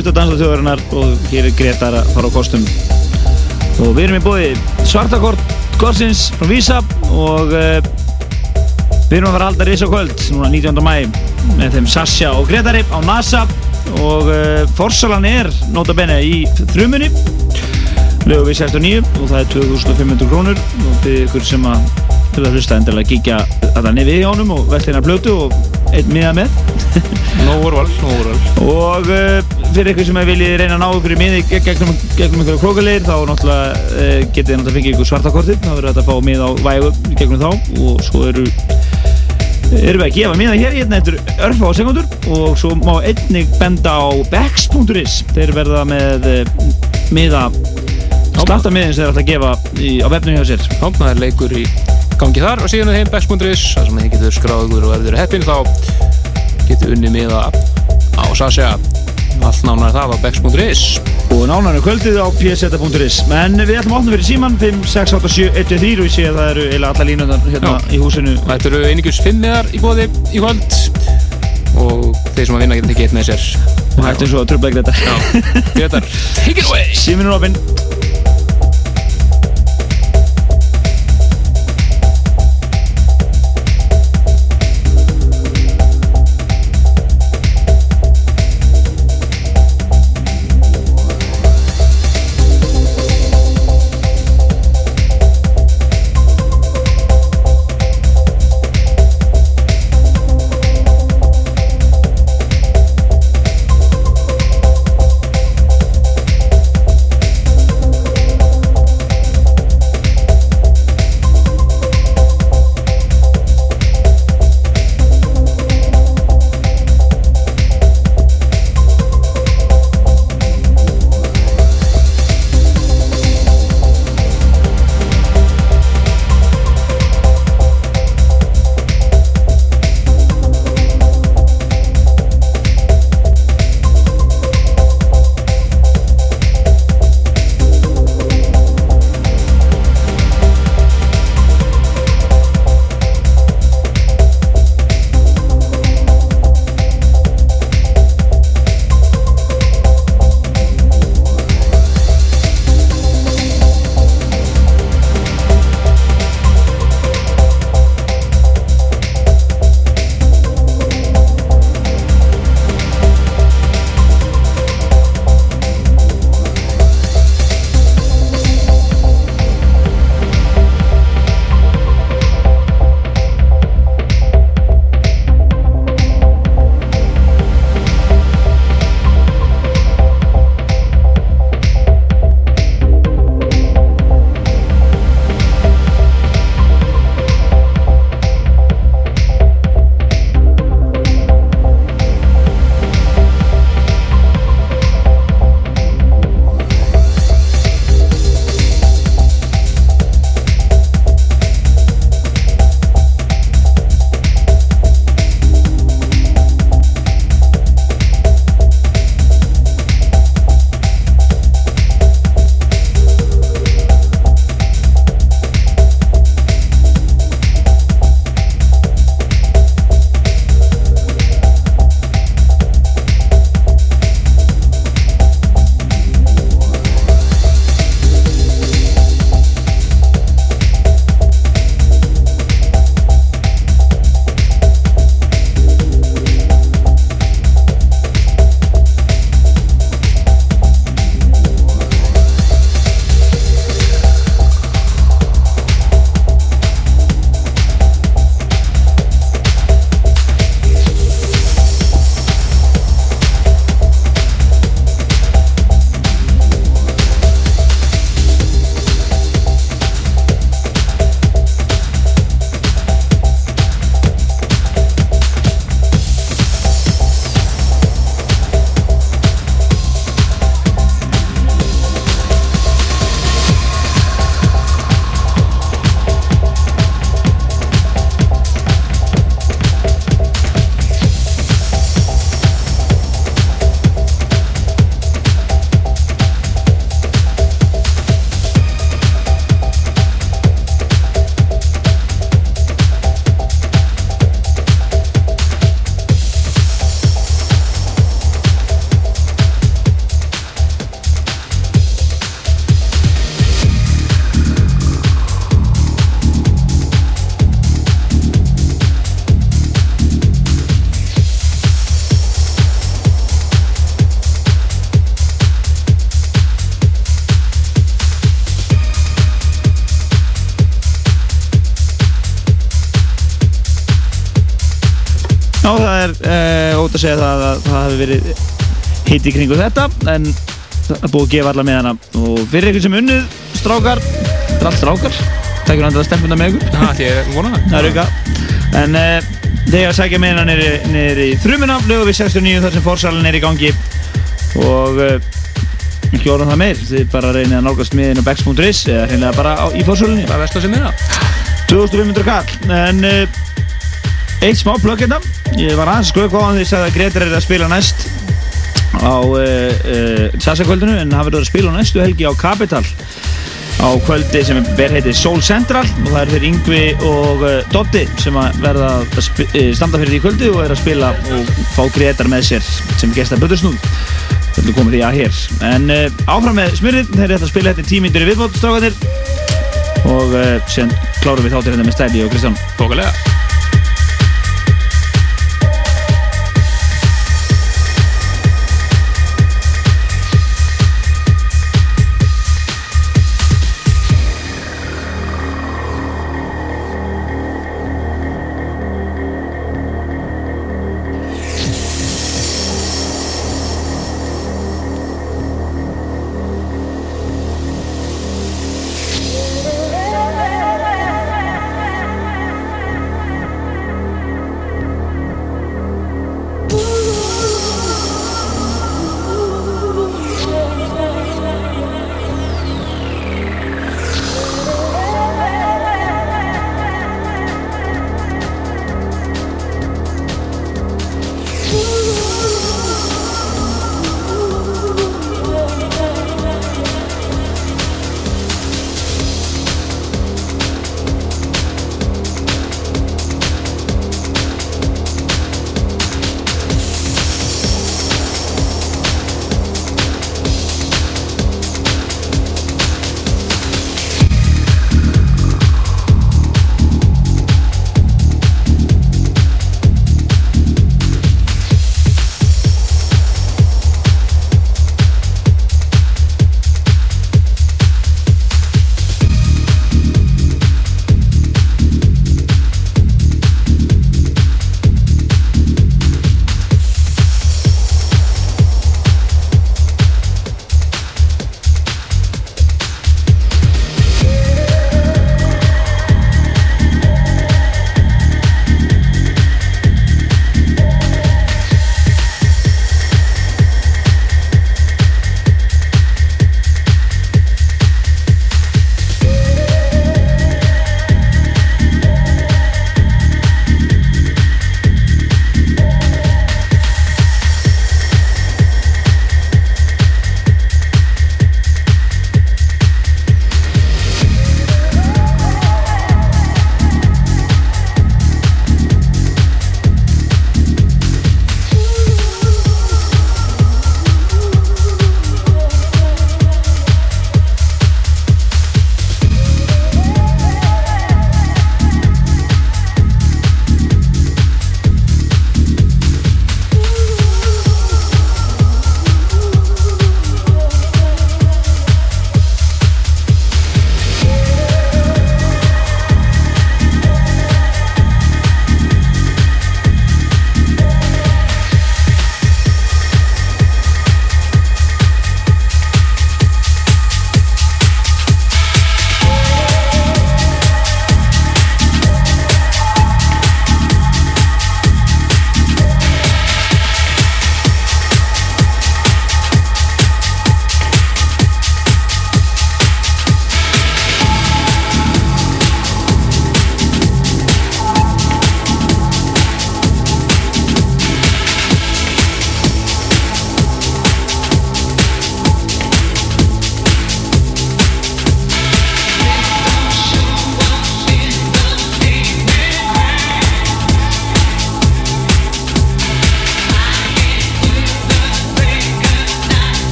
Já, hér er lutt að dansa þjóðarinnar og hér er Gretar að fara á kostum. Og við erum í bóði svartakort korsins frá Vísa og uh, við erum að fara að halda risa kvöld núna 19. mæ með þeim Sasha og Gretari á NASA og uh, forsalan er nota bene í þrumunni. Lögum við 69 og það er 2500 krónur og fyrir ykkur sem að til að hlusta endilega kíkja að það nefið í ánum og veltina blötu og einn miða með. Nó úrval, nó úrval og uh, fyrir ykkur sem að vilji reyna að ná ykkur í miði gegn- gegnum, gegnum ykkur krókulegir þá náttúrulega uh, getið náttúrulega fengið ykkur svartakortið þá verður þetta að fá mið á vægu gegnum þá og svo eru erum við að gefa miða hér hérna eftir örfa á sekundur og svo má einnig benda á bex.is þeir verða með uh, miða starta miðin sem þeir að gefa í, á vefnum hjá sér. Það er leikur í gangi þar og síðan er heim Bex.is þar sem þið getur skráð ykkur og eru heppin þá getur unni miða á Sasha allt nánar það á Bex.is og nánarinn kvöldið á pseta.is en við ætlum að opna fyrir síman 5, 6, 8, 7, 1, 2, 3 og ég sé að það eru eiginlega alla línunar hérna Já. í húsinu. Þetta eru einingurs fimm miðar í bóði í kvöld. Og þeir sem að vinna geta tekið eitt með sér. Og hættum svo að tröfla ekki þetta Já, Gretar, take it away. Síminn er opinn ótt að segja það að það hafi verið hitt í kringu þetta en það er búið að gefa alla með hana. Og fyrir ykkur sem unnið strákar þetta er allt strákar. Takk fyrir að stelpuna með ykkur? Það ætti ég vona það. það er auka. En uh, þegar sækja með hana niður, niður í þrjumina lögum við 69 þar sem fórsalinn er í gangi. Og uh, ekki orðan það meir. Þið bara reynið að nálgast miðin á bex.is eða hreinlega bara á, í Það. Er sem er það. 2500 kall. En uh, eitt smá plögg hérna. Ég var aðeins hann því að Gretar er að spila næst á uh, uh, Sassa-kvöldinu en hann verður að spila næstu helgi á Capital. Á kvöldi sem ber heiti Soul Central og það er fyrir Yngvi og uh, Dotti sem verða að standa fyrir því kvöldi og er að spila og fá Gretar með sér sem gesta Böðursnúð Það er komið því að hér? En áfram með smyrðin þeir eru að spila þetta tímindur í viðbót strákanir og síðan klárum við þáttir hérna með Stæli og Kristján. Bókulega.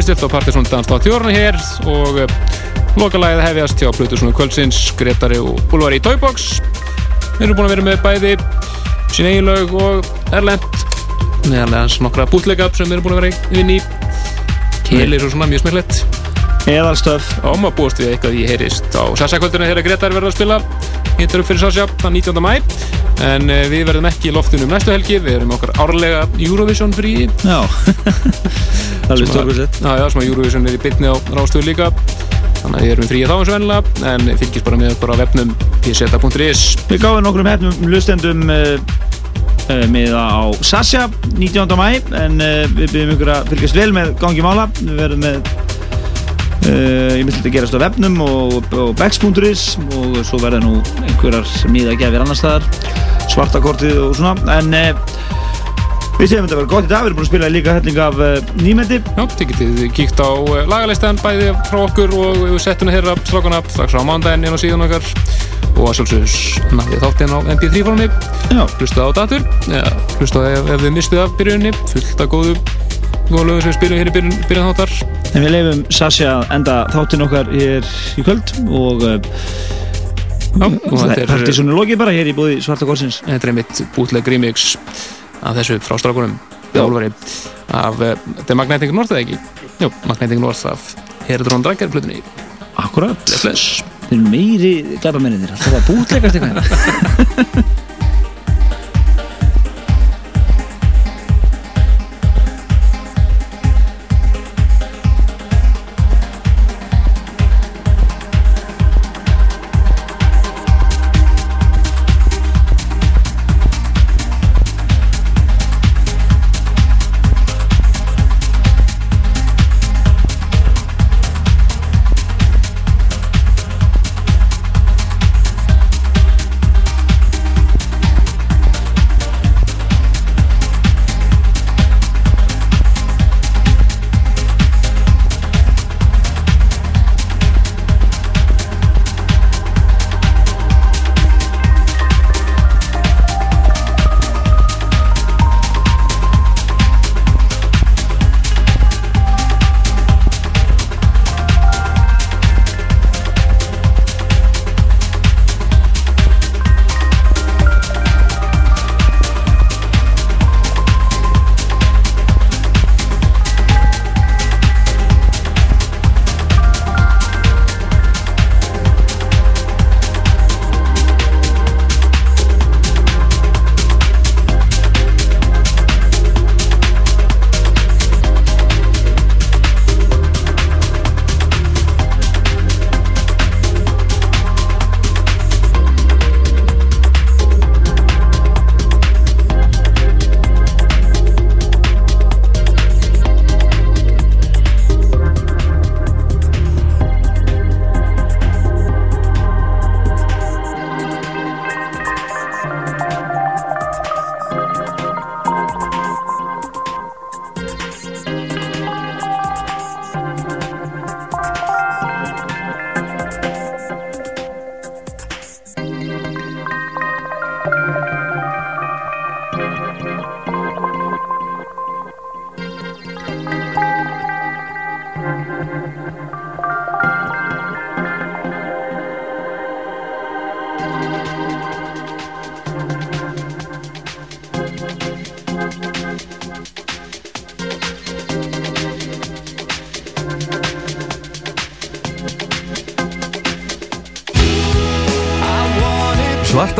Staðum við stilt á Partiðsson Danst á þjórna hér og uh, lokalæðið hefjast hjá Plutusnúi Kvöldsins, Gretari og Úlvar í Toybox. Við erum búin að vera með bæði sín eigin lög og Erlend meðal hans nokkra bútleika sem við erum búin að vera inn í. Kelir og svona mjög smellett Eðalstöf og maður búist við eitthvað ég heyrist á Sassa-kvöldinu þegar Gretar verður að spila. Hittar upp fyrir Sassa þann 19. mæ en uh, við verðum ekki í loftinu um næstu helgi. Við erum okkar árlega Eurovision frí [LAUGHS] Er stórkvæmsett Já, já, sem að Eurovision er í bytni á rástöðu líka. Þannig að við erum frí þá eins og vennilega en fylgist bara með okkur á vefnum pseta.is Við gáðum nokkrum hefnum hlustendum uh, uh, miða á Sasja 19. mæ en uh, við byrjum ykkur að fylgjast vel með gangi mála. Við verðum með uh, ég myndi að gerast á vefnum og, og bex.is og svo verða nú einhverjar miða gefir annar staðar svartakortið og svona. En við þetta að vera gott í dag við erum búin að spila líka helling af uh, nýmeti. Já, þið getið kíkt á uh, lagalistan bæði frá okkur og við settum hérna strákana strax á mándaginn inn á síðan okkar. Og að sjálfsögurs náðið þáttinn á MP3 formi Já. hlustaði á datur eða hlustaði ef, ef þið mistuð af byrjunni fullt af góðu lögum sem við spilum hér í byrjun, byrjun þáttar. En við leifum Sasja að enda þáttinn okkar hér í kvöld og uh, Já, og þetta er partísonu lokið bara hér í búði Svarta Korsins. Þetta er mitt bútleg remix af þessu frá strákunum. Já. Álfari af, uh, þetta er Magnetic North eða ekki? Jú, Magnetic North af Herodron Dragger flutinni Akkurat Þeir eru meiri glæbamennir alltaf að bútleikast eitthvað [LAUGHS]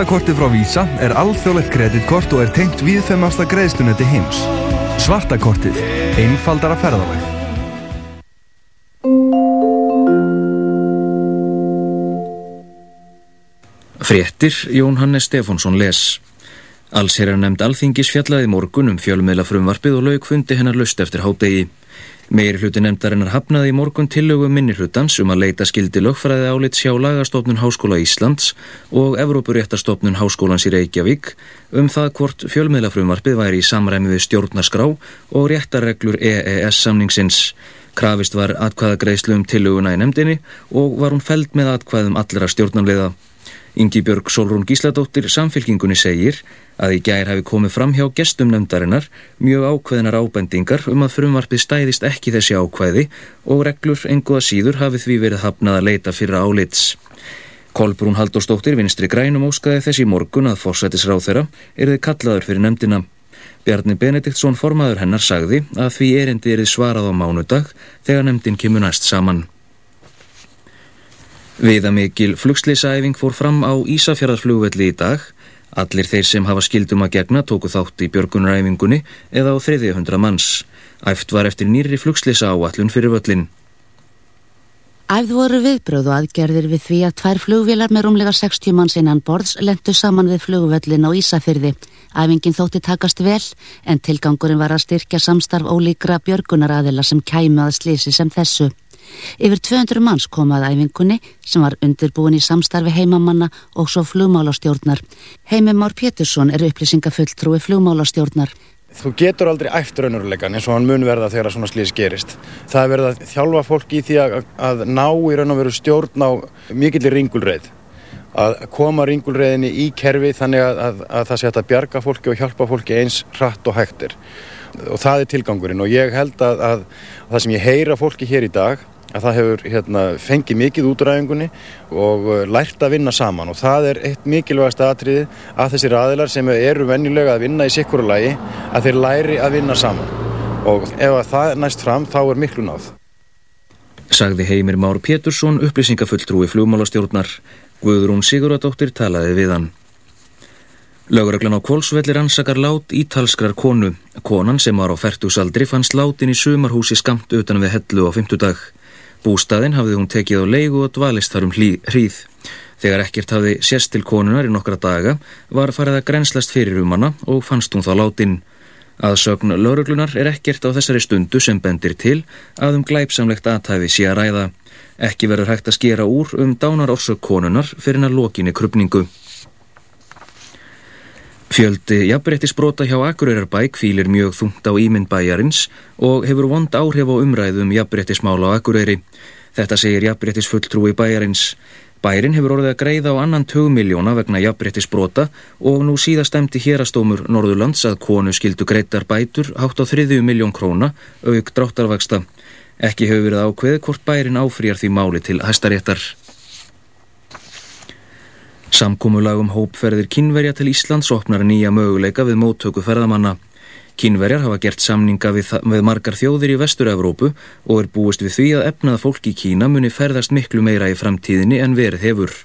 Svartakortið frá Visa er alþjóðlegt kreditkort og er tengt viðfemasta greiðslunetti heims. Svartakortið. Einfaldara ferðalag. Fréttir Jón Hannes Stefánsson les. Alls er að nefnd alþingis fjallaði morgun um fjölmiðla frumvarpið og lauk fundi hennar lust eftir hádegi. Meiri hluti nefndarinnar hafnaði í morgun tillögu minni hlutans um að leita skildi lögfræði álit sjá lagastofnun Háskóla Íslands og Evrópuréttastofnun Háskólans í Reykjavík um það hvort fjölmiðlafrumvarpið væri í samræmi við stjórnarskrá og réttarreglur EES samningsins. Krafist var atkvæðagreislu um tillöguna í nefndinni og var hún feld með atkvæðum allra stjórnarliða. Ingi Björg Solrún Gísladóttir samfélkingunni segir að í gær hafi komið fram hjá gestum nefndarinnar mjög ákveðinar ábendingar um að frumvarpið stæðist ekki þessi ákveði og reglur enguða síður hafi því verið hafnað að leita fyrir álits. Kolbrún Halldórsdóttir vinstri grænum óskaði þessi morgun að fórsætisráð þeirra er þið kallaður fyrir nefndina. Bjarni Benediktsson formaður hennar sagði að því erindi er þið svarað á mánudag þegar nefndin kemur næst saman. Viðamikil flugslýsaæfing fór fram á Ísafjörðarflugvelli í dag. Allir þeir sem hafa skildum að gegna tóku þátt í björgunaræfingunni eða á 300 manns. Æft var eftir nýri flugslýsa áallun fyrir völlin. Æfð voru viðbröð og aðgerðir við því að tvær flugvélar með rúmlega 60 manns innan borðs lendu saman við flugvöllin á Ísafyrði. Æfingin þótti takast vel en tilgangurinn var að styrkja samstarf ólíkra björgunaraðila sem kæmu að slísi sem þessu. Yfir 200 manns komað æfingunni sem var undirbúin í samstarfi heimamanna og svo flugmálastjórnar. Heimi Már Pétursson er upplýsingafulltrúi flugmálastjórnar. Þú getur aldrei æft raunveruleikan eins og hann mun verða þegar svona slís gerist. Það er verið að þjálfa fólk í því að, að ná í raun og veru stjórn á mikillir ringulreið. Að koma ringulreiðinni í kerfi þannig að, að, að það sé að bjarga fólki og hjálpa fólki eins hratt og hægtir. Og það er tilgangurinn og ég held að það sem ég heyra fólki hér í dag að það hefur hérna, fengið mikið út úr æfingunni og uh, lært að vinna saman og það er eitt mikilvægast aðtriði að þessir aðilar sem eru venjulega að vinna í sikkuru lagi að þeir læri að vinna saman og ef það næst fram þá er miklu náð. Sagði Heimir Már Pétursson upplýsingafulltrúi flugmálastjórnar Guðrún Siguradóttir talaði við hann. Lögreglan á Kvolsvelli rannsakar lát ítalskrar konu. Konan sem var á færtusaldri fannst látin í sumarhúsi skamt utan við hellu á fymtudag. Bústaðin hafði hún tekið á leigu og dvalist þar um hríð. Þegar ekkert hafði sérst til konunar í nokkra daga var farið að grenslast fyrir um hana og fannst hún þá látin. Aðsögn lauruglunar er ekkert á þessari stundu sem bendir til að um glæpsamlegt aðtæfi sé að ræða. Ekki verður hægt að skera úr um dánar orsök konunar fyrir að lokinni krupningu. Fjöldi jafnbrettisbrota hjá Akureyrarbæ kvílir mjög þungt á ímynd bæjarins og hefur vond áhrif á umræðum jafnbrettismála á Akureyri. Þetta segir jafnbrettisfulltrúi bæjarins. Bærin hefur orðið að greiða á annan 2 miljóna vegna jafnbrettisbrota og nú síðast stemti hérastómur Norðurlands að konu skildu greitar bætur hátt á 3 miljón króna auk dráttarvægsta. Ekki hefur verið ákveð hvort bærin áfrýjar því máli til hæstaréttar. Samkómulag um hópferðir kynverja til Íslands opnar nýja möguleika við móttöku ferðamanna. Kynverjar hafa gert samninga við, við margar þjóðir í Vestur-Evrópu og er búist við því að efnað fólk í Kína muni ferðast miklu meira í framtíðinni en verið hefur.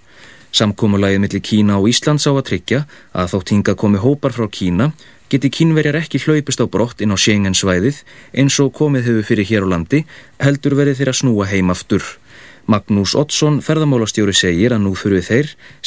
Samkómulagið millir Kína og Íslands á að tryggja að þótt hinga komi hópar frá Kína geti kynverjar ekki hlaupist á brott inn á Schengen-svæðið eins og komið hefur fyrir hér á landi heldur verið þeirra snúa heim aftur. Magnús Ottsson, ferðamálastjóri, segir að nú þurfi þeir